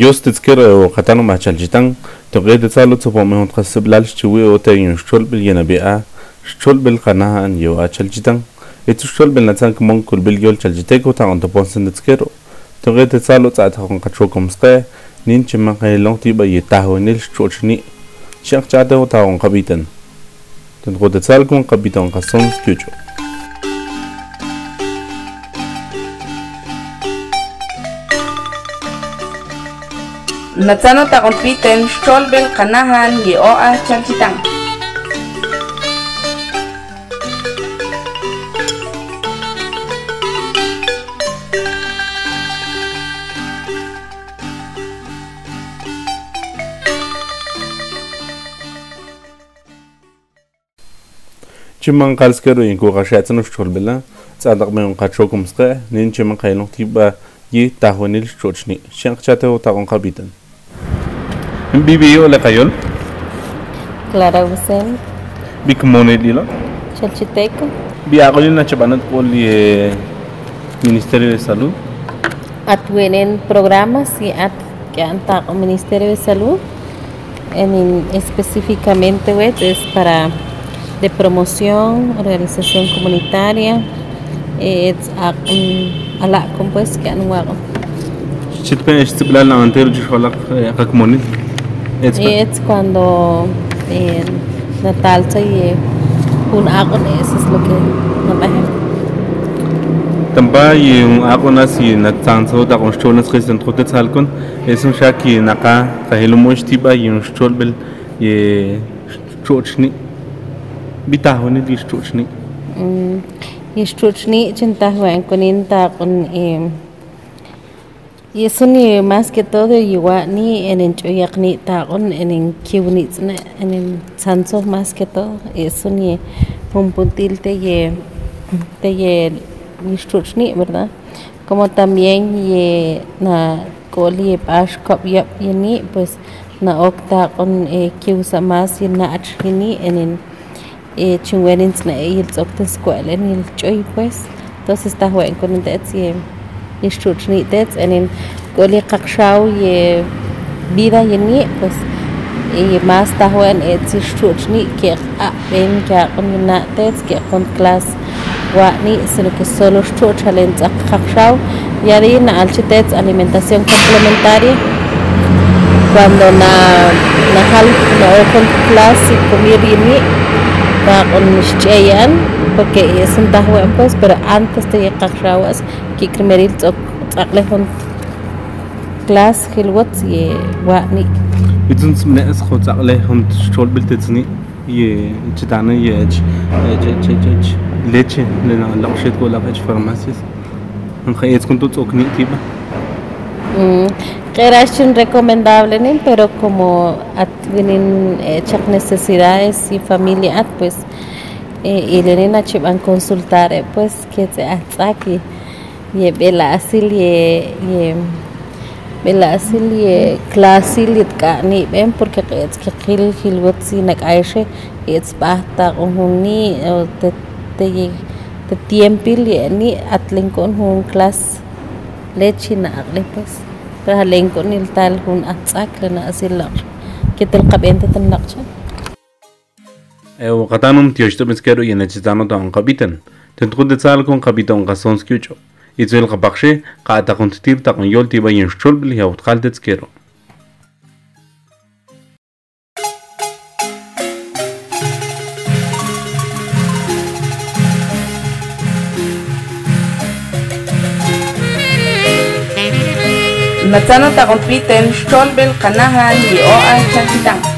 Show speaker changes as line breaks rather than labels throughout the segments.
Injustice kira o katano machaljitan to gede salo tsopo me hontra seblal chwe o te yun shol bil yena bea shol bil qana an yo achaljitan etu shol bil natsank mon kul bil yol chaljiteko ta onto ponsen de tskero to gede salo tsa ta hon katro komste nin chima qailon ti ba yeta honil shochni shaq chata o ta hon qabitan tan gode salkun qabitan qason skucho
Natsano takumpiten, Cholbel, Kanahan, Yeoa, Chalchitang.
چې من قالس کرو یې کوغه شاتن شټول بلا صادق مې قد شو کوم څه نن چې من قاینو تیبه یی تاهونل شوچنی شنق چاته او تاون قبیتن la qayol
Clara Ucel,
bikmone lilo
Chalchiteco,
biaqolin na chabanat qoli ministerio de salud
atuenen programas y at que han el Ministerio de Salud, en, en- específicamente pues, es para de promoción, organización comunitaria, eh, es a, um, la pues que han huevo.
chitpen istiqlal na antero jishwalaq qakmonil
Es cuando eh, Natal se eh, un agua, eso es lo que no
tamba yi aqunas yi na tsanso da qon shtonas qisen qote tsalkon esun shaki naqa qahilumosh tiba yi shtolbel ye chochni bitahwanil yi chochni
Yishtuchni chintahuen kunin taqon eh, y eso ni más que todo igual ni en el choyakni taqon en el kiunitzne en el sanso más que todo. Eso ni un puntil te ye te ye yishtuchni verdad como también ye na koli pash kop yap yeni pues na okta con eh, que usa más y na achini en el eh, chingüenin na el escuela en el choy pues. Entonces está joven con el chuchni tets el koli kakshau y vida y ni pues y más está joven es chuchni que a ven que con na tets que con class wani sino que solo chuchalen kakshau y ahí na alchitets alimentación complementaria cuando na nahal na con clase comer y pa باق المشجيان بكي يسن إيه دهو امبوز بر انتس تي إيه قخراوس كي كرميريل تو قلهون كلاس خلوت ي
واني. بدون سمنا اس خو قلهون شول بلتزني ي تشدان ي تش تش تش تش. ليتش لنا لوشيت ولا فيش فارماسيس من خيات كنتو توكني تيبا
Gerashin recomendable ¿no? pero como tienen hechas necesidades y familia pues eh, y le a chivan consultar eh, pues que se aquí y vela así y vela así y clase y ni ven porque es que gil gil wat si na caishe es basta un ni te te te tiempo y ni atlen con un clase leche na agle pues pero halen con el tal un atsak na asila que te qabente tan laqcha
e qatanum tioshto miskero ye chitano ta qabitan tentqud de tsal kon qabitan qasons מצאנו את הרופיטן שולבל קנהן ליאור אלצ'נטיטן.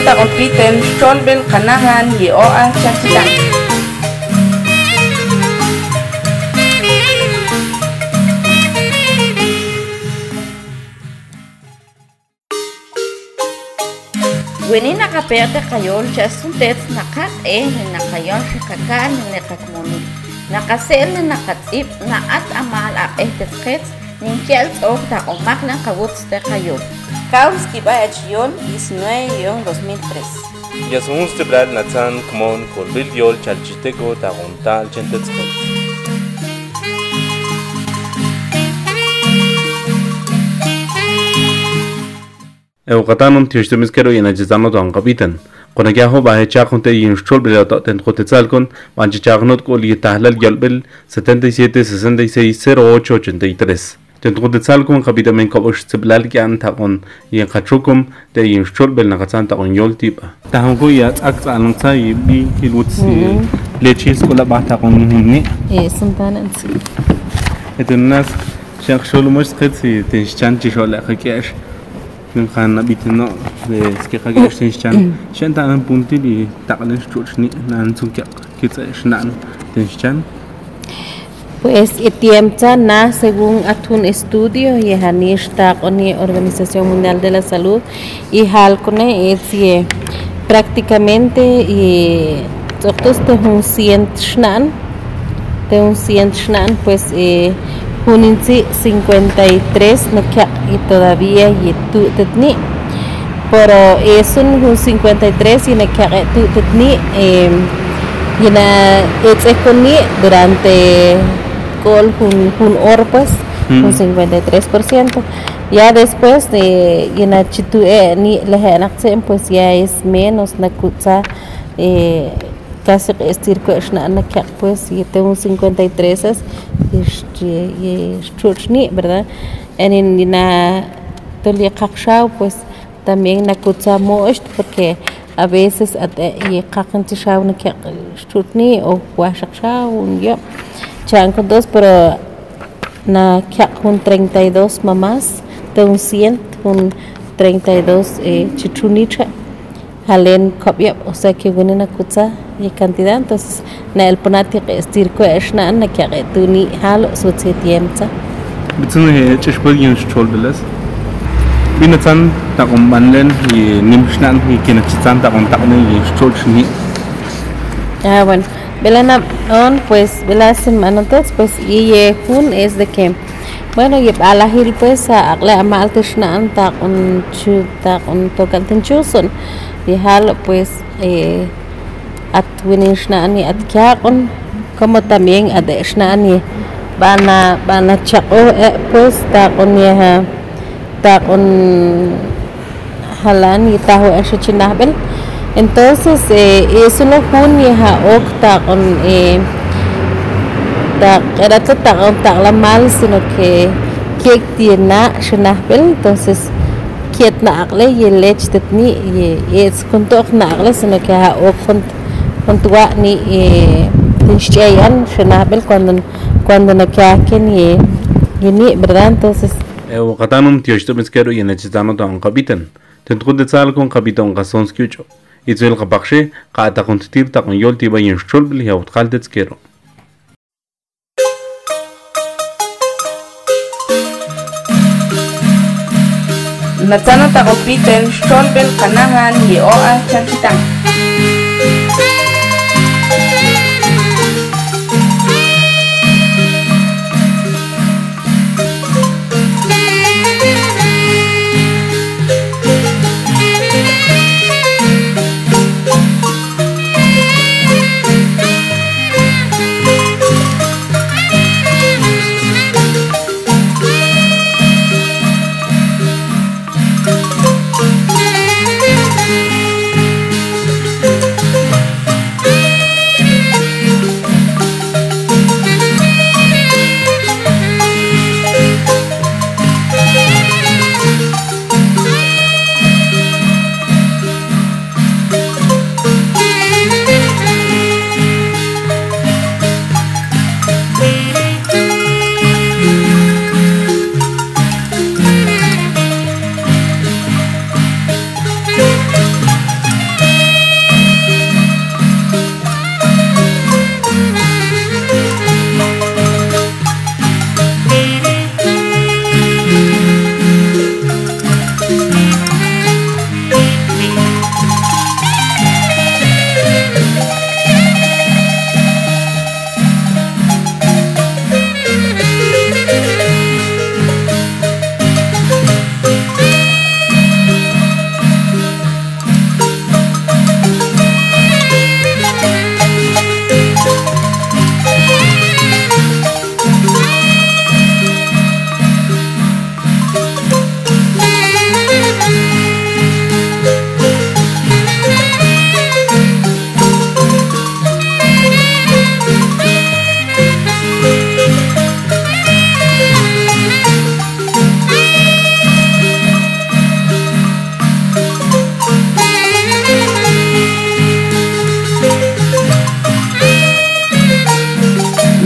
Samantha Opitin, Sean Ben Kanahan, Yeoa Chachitan. Gwini nakaperte kayo
siya suntet nakat-e na kayon siya kakan na nakatmoni. Nakasel na nakatip na at amal a eh tetkhets nin kyelts og ta omak lang kawuts te
kayo. Kaumski-19-2003. יזמו סטבלד נצן כמון קורביל יול צ'לצ'יטגו תרונטל צ'נטצקוט. Euqatanum tiyuxtumiskeru yanachizano tuanqapitan. Qonakiaho bahechaqun te yinxchol bilataten qotetzalcon, manchichaqnot kol yitahlal yalbil 77 66 08 83. Tentuko de salkon kapita men kabosh tiblal kyan takon yin kachukum de yin shchol bil nakatsan takon yol tiba. Tahon ko ya ak salong sa yi bi kilutsi lechis ko la ba takon ni.
إيه سنتان نسي
Ito nas siyak sholo mo sketsi ten shchan chi shola kakiash. Nim khan na bitin no de ske kakiash ten shchan. Shan ta nan
Pues itiemta na según atun estudio y hanishta ni Organización Mundial de la Salud y halkone es prácticamente y todos te un cient shnan de un cient shnan pues eh, huninsi 53 na kya y todavía y tu tetni pero es un 53 y na kya tu tetni eh, y na echekoni durante gol un, un or pues
Mm.
un 53% ya después de na chitu eh, ni lehenaksen pues ya es menos. Na kutsa eh, casi estir ko na na kya pues y te un 53 es este y chuchni verdad en en na toli kakshao pues también na kutsa mocht porque a veces at y kakan tishaw na kya chutni o washakshao un yo chan con dos pero na un 32 mamás de un 100 un 32 eh, chichunicha halen kopya o sea que viene na kutsa y cantidad entonces na el ponati estir ko eshna na kya tu ni halo tiemta
Bitsun he chishpul yin shchol bilas. Bina tsan takon manlen yi nim shnan yi kina chitsan takon takon yi shchol shni.
Ah, bueno, Belana on, pues, Bela semanotes, pues, y hun es de que, bueno, y a la hil, pues, a le amal tishnan, ta un chu, ta un tocan tenchuson, y hal, pues, eh, at at kyakon, como también at de shnan y bana, bana chako, eh, pues, ta un yeha, ta un halan y chinabel. Entonces, eh, eso no jun y ha octa con eh, ta era ta ta mal, sino que entonces kiet y lech tetni y es sino que ha ok con con tua ni eh tincheyan shenahbel cuando cuando na y ni verdad entonces
yi nechitano takon kapitan. Tentuko de salkon kapitan ицэлга бахши каатакын титир такын йол тибайын шчол бил яутхал децкеро Natsana tagopiten,
sholbel kanahan, yeoa, chakitan.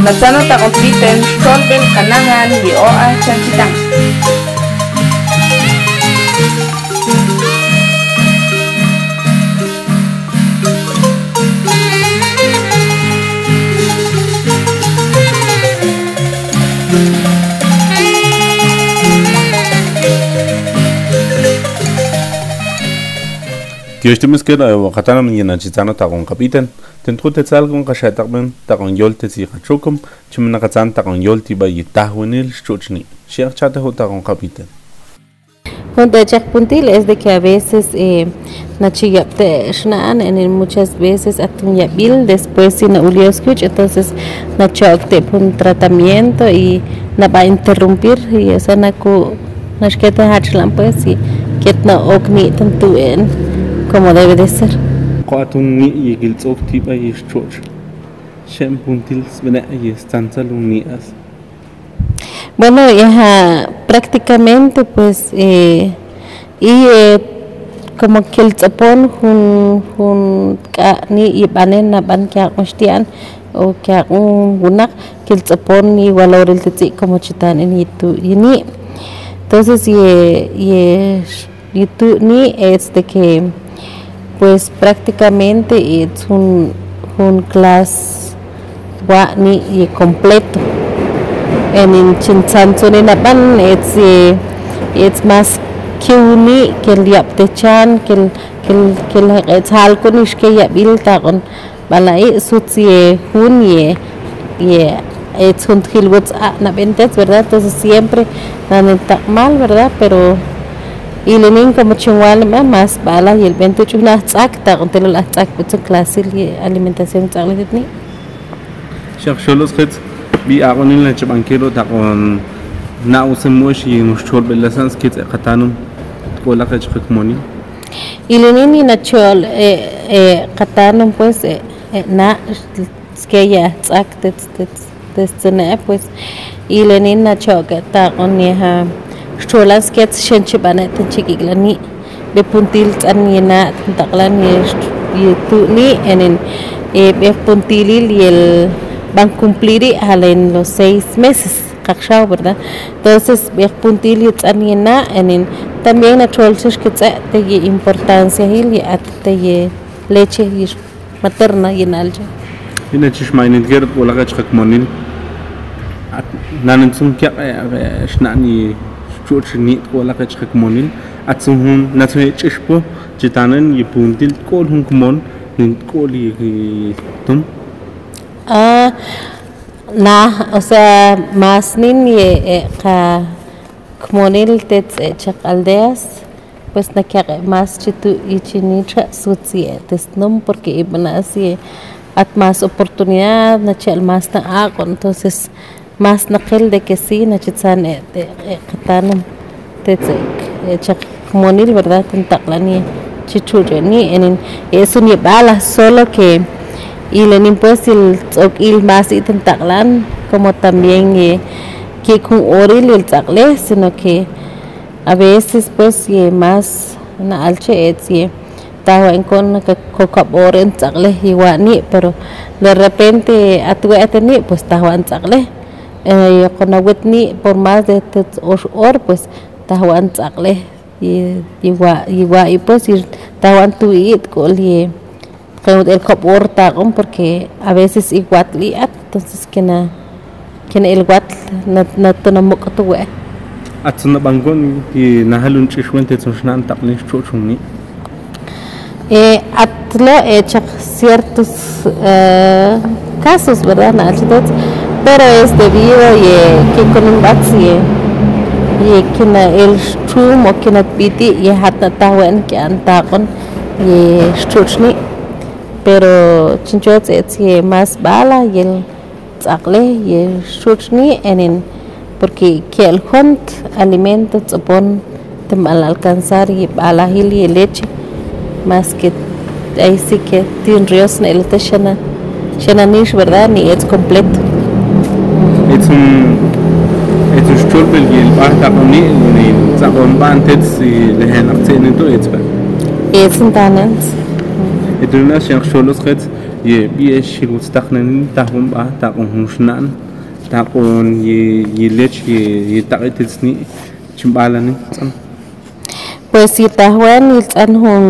Nasanot akong pliten, tolben kanangan, gioa, chanchitang. Kyo ishtimis
kira e, wakatana mingin na chitana takong kapiten. Tentru te tsalgon kashatakben takon yol te si kachukum, chimina katsan takon yol tiba yitahwinil chuchni. Shiak chate ho takon kapitan.
Junto a puntil es de que a veces eh, nachiyapte shnan en muchas veces después si na ulioskuch entonces nachokte tratamiento y na va a interrumpir y esa naku nashketa hachlan pues y ketna okni tantu como debe de ser.
Ni yishchuch. Shem puntil svena yistanzalun nias.
Bueno, ya prácticamente pues eh, y eh, como que el tapón jun jun ka ni na ban kya kostian o kya un gunak que el ni valor el tzi como chitan en yitu yini entonces ye ye yitu ni es de que pues prácticamente es un un class y completo. En na ban it's eh, it's más kiuni que el yapte chan que el que el que el tal con is que ya bil ta con balai sutsi hun ye ye it's un hilwots na ventas verdad entonces siempre dan mal verdad pero y le nin como chingwal más bala y el 28 una tsak ta con telo la tsak pues clase alimentación tsak le ni
Shiak sholos khets bi aqonin la chabankelo takon na usemosh y nushchol belasans kits qatanum kola khech khmoni.
y le nin ni nachol eh eh qatanum pues eh, eh, na que ya tsak tet tet testene pues. Y le nin nachol que ta con ya cholas que shenche banet chikiglani be puntil tan yena taklan ye ye tu ni en eh be puntilil y el van a cumplir en los seis meses kakshao verdad entonces be puntil y tan yena en también a cholches que te ye importancia y at te ye leche y materna y nalja
Ina chish mainin ger kola khech khmonin. Nanin sum kya shnani chuch ni kola khech khmonin. Atsum hun natsu chishpo chitanen y puntil kol hun kmon nin kol y tum.
Ah, na, o sea, más nin ye eh, ka kmonil tets eh, chak aldeas, pues na kya más chitu y chinicha sutsi tesnum porque iban así at más oportunidad na chal más na ako entonces más nakil de que sí na chitsan eh, eh, katanum tets eh, chak kmonil verdad tentaklan chichuche ni en es un bala solo que y le pues el il más y tentaklan como también que con oril el tacle sino que a veces pues y más na alche y tawa en con kokabor en tacle igual pero de repente atuete ni pues tawa en eh con ni por más de or pues tawa en tacle y pues y tawa tu it col y el copor tagum porque a veces igual liat entonces que na que el guat na na tunamuk tu we
Atsuna bangon y nahalun chishwen te tsushnan takni chuchuni.
eh atlo hecho ciertos eh, casos verdad pero es debido y que con un batsi y que na el strum o que na piti y hatna tawen que antakon y chuchni pero chinchot es que más bala y el tzakle y el chuchni en en porque que el hunt alimento tsopon te mal alcanzar y bala hil y leche más que ahí sí que tiene ríos en el shana shana nish verdad ni es completo
Es un es un stulbel y el bahta koni ni zakon ban tets y le hen aktsene to ets ba.
es un tanens
Eduna shang sholos khets ye biex xigustaknen tahun ba takon hunxnan takon ye ye lech ye ye takititsni chimbalani tsan
Pues si tahuan iltz'an jun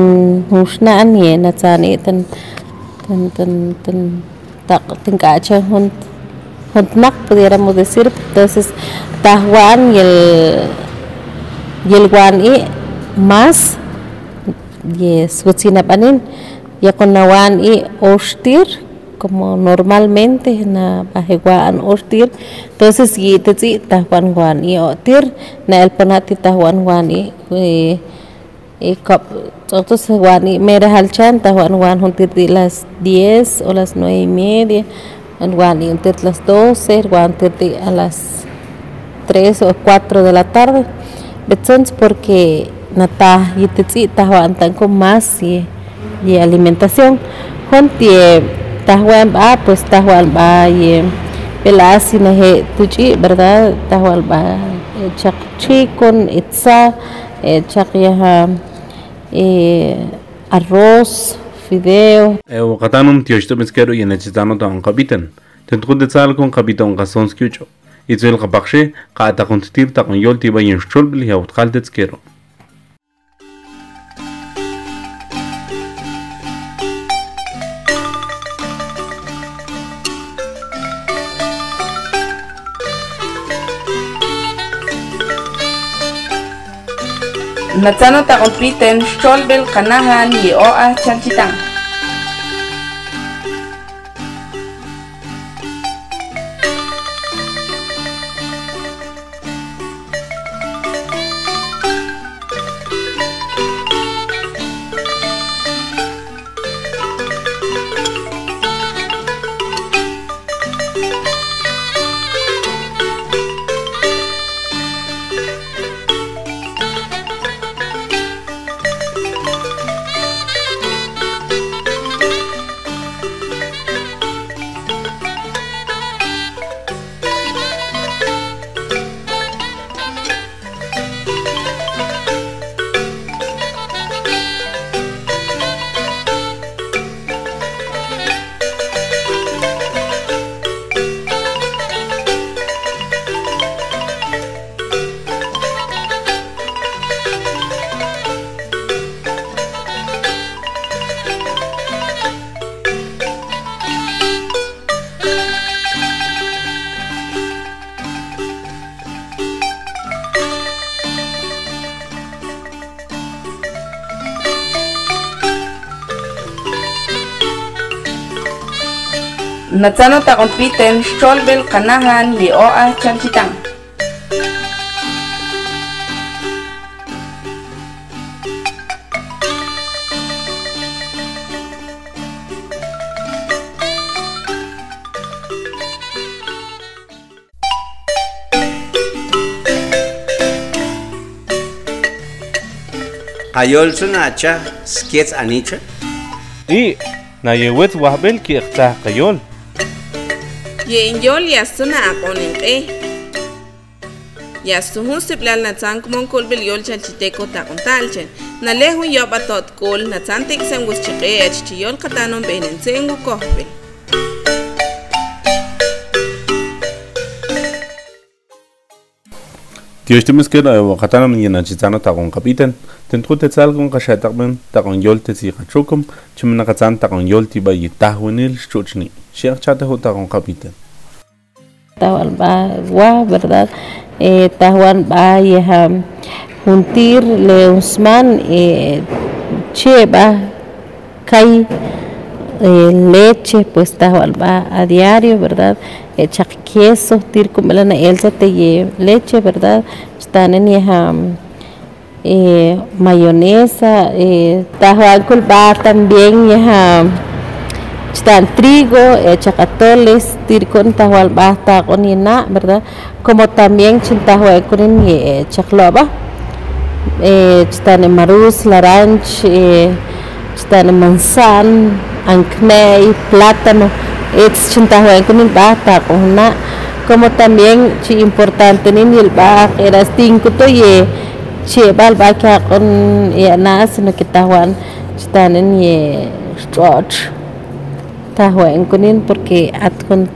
jun xna'an ye natzani tan tan tan tan taq tink'acha jun jun tmaq pudiéramos decir. Entonces tahuan y el y el wan'i más ye sutzinapanin ya con nawan y oxtir como normalmente na bajeguan oxtir entonces y tetzi tahuan wan y otir na el panati tahuan wan y eh, y kap entonces wan y mera halchan tahuan wan juntir di las 10 o las nueve y media en wan y juntir las 12 wan tirti a las 3 o 4 de la tarde. Betzons porque nata y tetzi tahuan tan con más y, y alimentación juntie tahuan ba pues tahuan ba y pelasi na he tuchi verdad tahuan ba eh, chak chikon itza eh, chak yaha eh, arroz fideo
ewo qatanum tioxto mezquero y necesitano tan kapitan tentqut de sal con kapitan qason skiucho itzel qapaxhe qata con tir ta con yol tiba yin
Natsano takong piten, Cholbel, Kanahan, Lioa, Chanchitang.
Ayol sunacha, skets anicha?
I, na yewet wahbel ki ektah kayol.
Ye inyol yastuna akonin e. Yastuhun siplal na tsan kumon kolbel yol chalchiteko takon talchen. Na lehun yoba tot kol na tsan tiksen gus chiqe ech chi yol katanon benen sengu kohbel.
tioxto mezquero ewo qatanum yin nachitano takon kapitan tentqut de sal con qashataqmen takon yol tetsi qachukum chimna qatsan takon yol tiba yi tahwinil xchuchni. Xiaq chate hu takon kapitan
tahuan ba wa verdad eh, tahuan ba yaha juntir le usman eh, che ba kai eh, leche pues tahuan ba a diario verdad chak queso tir kumelana elsa te ye leche verdad stanen yaha eh, mayonesa eh, tahuan kul ba también yaha están trigo, chacatoles, tircon tahual basta con ina, ¿verdad? Como también chintahue con chacloba, eh, están en maruz, laranch, eh, están en manzan, ancnei, plátano, eh, chintahue con con una, como también chi importante ni el ba era cinco to ye che bal ba ka con ya na sino que tahuan están en ye stretch tahwan kunin porque atkunt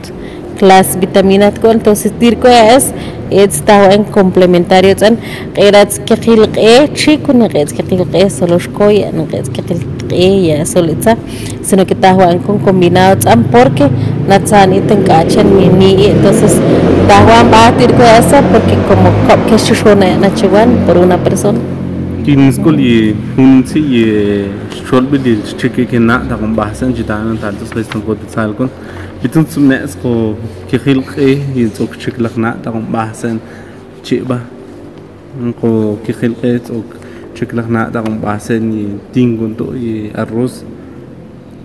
class vitamina tkun entonces tirko es es tahwan complementario tsan qirats kaqilqe chikun qirats kaqilqe solo shkoya qirats kaqilqe ya solitza sino que tahwan con combinado tsan porque natsan iten kachan ni ni entonces tahwan ba tirko esa porque como que shushona nachiwan por una persona.
Kin skul ye hun si ye shol bi di chike ke na da kon bahasan jitan ta tus restan ko tsal kon bitun sum ne sko ke khil ke ye zok chik lak na da kon bahasan chi ba ko ke khil ke zok chik lak na da kon bahasan ye tingun to ye arroz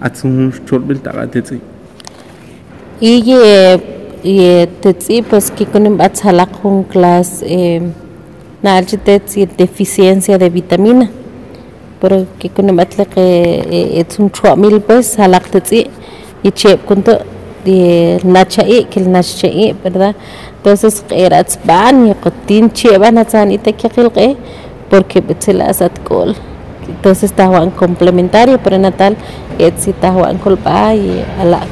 atsun shol bil ta ga tetsi
y pues que con batsalak con class eh y deficiencia de vitamina. Pero que con batle que es un chuamil pues tetsi. Y che kunto de nachai que el nachai verdad entonces ban y qotin che ban porque betselas atkol entonces tahuan complementario pero natal etsi tahuan kolpa y ala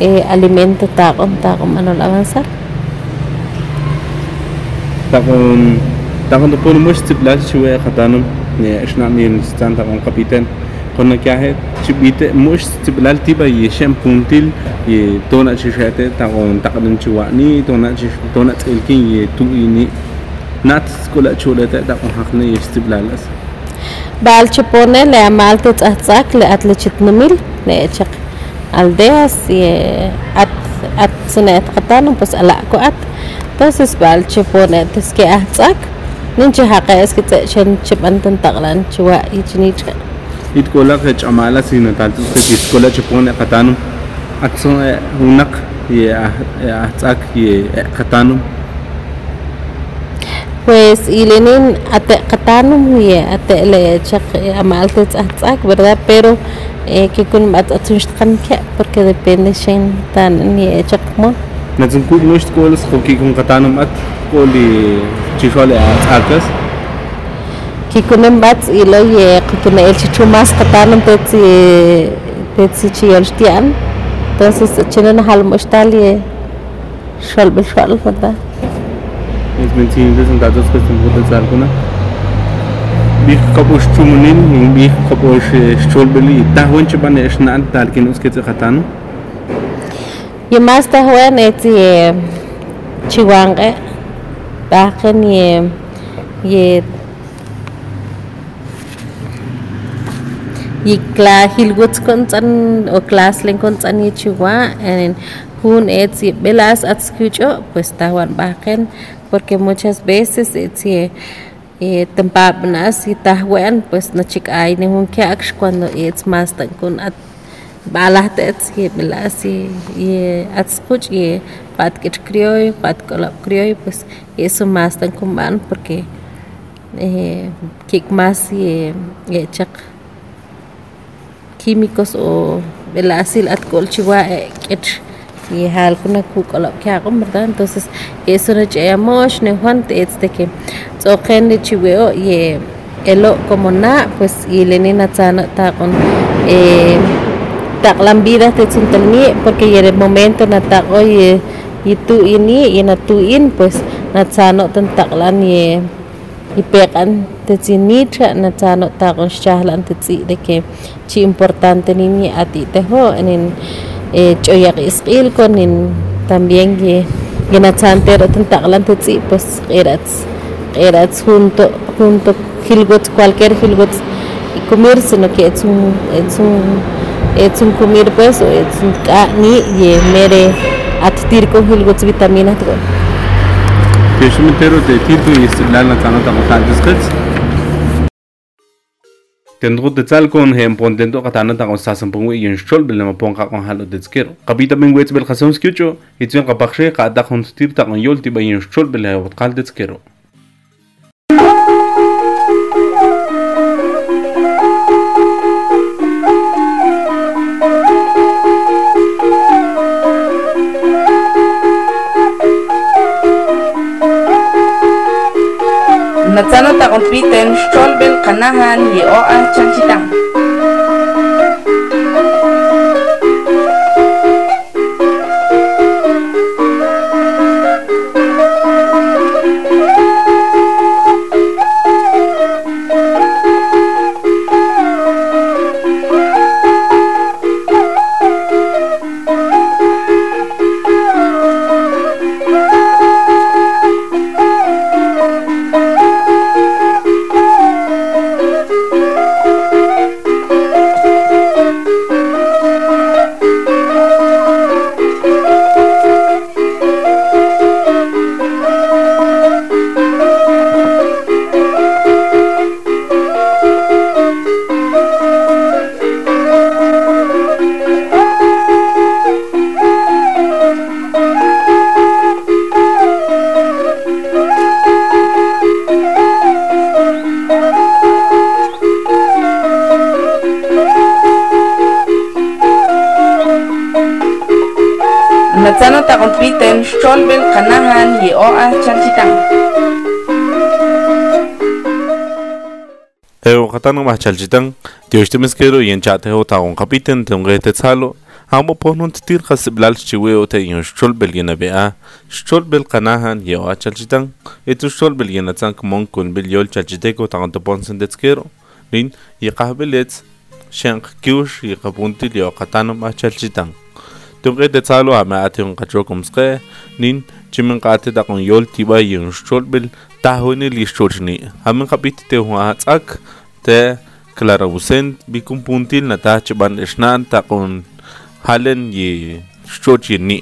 eh, alimento taqon taqon manol avanzar
takon takon to puno mush tiplas chwe khatanum ne ishna min stan takon kapitan konna kya hai chibite mush tiplal tiba ye shem puntil ye tona chishate takon takon chwa ni tona chish tona tsilkin ye tu ini nat skola chulete takon hakne ye stiblalas
bal chipone le amal te tsatzak le atle chitnumil le chak aldeas y at at sunet qatanum pues ala ko at entonces bal chipone tes que atzak ninche haqa es que chen chipantan taqlan chwa ichinich
it kola ke chamala sina tal is kola chipone qatanum atso hunak ye atsak ye qatanum
pues ilenin ate qatanum ye ate le chak amal te tsatzak verdad pero eh, que con mat atunshkan ke porque depende shen tan ni chak mo.
Natsun ku mush kolas khoki kun qatanum at koli chishole atsakas
que con mat y lo ye que con el chichu más qatanum te tsi te tsi chiyolstian entonces chinen hal mostal ye shol bil shol verdad
es mentin des und datos que zum hotel sal kuna bih kaposh chumunin ning bih kaposh shol bili ta wenche ban esnan tal kin uske tsi qatanum
ye más ta juan etsi chiwange bajen ye ye y kla hilguts kon tsan o klas len kon tsan ye chiwa en hun etsi belas at skucho pues ta juan bajen porque muchas veces etsi eh, tempabnas y tahwen pues na chikay ni hun kiaksh cuando it's más tan kun at balas tets ye belas y ye at skuch ye pat kich crioy pat kolap crioy pues eso más tan kumban porque eh, kik más ye chak químicos o belasil at kol chiwa kich y hal kuna ku kom verdad entonces eso no chayamos ne que de chiweo ye elo como na pues y lenina tsana ta con eh taklan vida te tsuntalni porque y el momento na tako ye y tu ini y na tuin pues na tsano tan taklan ye y pekan te tsinitra shahlan te de que chi importante ni ni ati te ho en en eh choyak isqil con en también ye y na tsantero tan taklan te tsi pues erats erats junto junto hilgot cualquier hilgot y comer sino que es un es un es un comer pues o es un ni ye mere at tir con hilgot vitaminas to
Peshimitero de tirtu y istiblal na tano ta mutan diskets. Tendro de tal con hem pontento katana ta con sasan pungwe yun shol bil na pong ka con halo de skero. Kapita min wets bel khasam skyocho, itwen ka bakshe ka da con tir ta con yol tiba yun shol bil ha wat kal de skero.
Natsano ta kompiten stolbel kanahan ye o a Tzanotacolpiten xolbel canahan ye oa chalchitan.
Eu más chalchitan, Dios te mesquero y enchate o tagon capiten de un gete tzalo, amo ponun titir hasiblal chiweo te yon xolbel yena bea, xolbel canahan ye oa chalchitan, etu xolbel yena tzan kumon kun bil yol chalchiteco tagon topon sendetsquero, lin, y kahbelets, shenk kiush y kapuntil yo katano más chalchitan. tunge de tsalo ame ate un kacho kumske nin chimin kate da kon yol tiba yin shtolbel tahone li shtochni hamen kapit te hua tsak te clara busen bikum puntil na ta chiban eshnan ta kon halen ye shtochni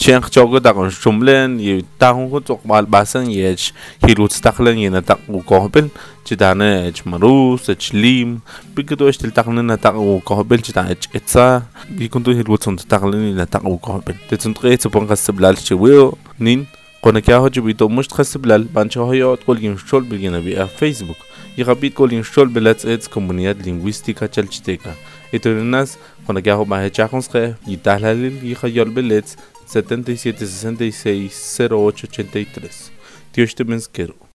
ченх чого дагын шумлен и тахун ху цокмал басан еч хилуц тахлен ена так у кохбен читане эч марус эч лим пикто эч тил тахлен на так у кохбен читане эч эца и кунту хилуц он тахлен на так у кохбен тецун трец пон гасблал чвио нин قنكيا هجو بيتو مش تخسب لال بانشا هيا تقول ينشول بالجنا بيا فيسبوك يغبيت قول ينشول بلاتس ايتس كومونيات لينغويستيكا تشلشتيكا إتو الناس قنكيا هو ما هيتشاخنس خيه يتاهلال يخيال بلاتس 77 66 08 83. Dios te bendiga.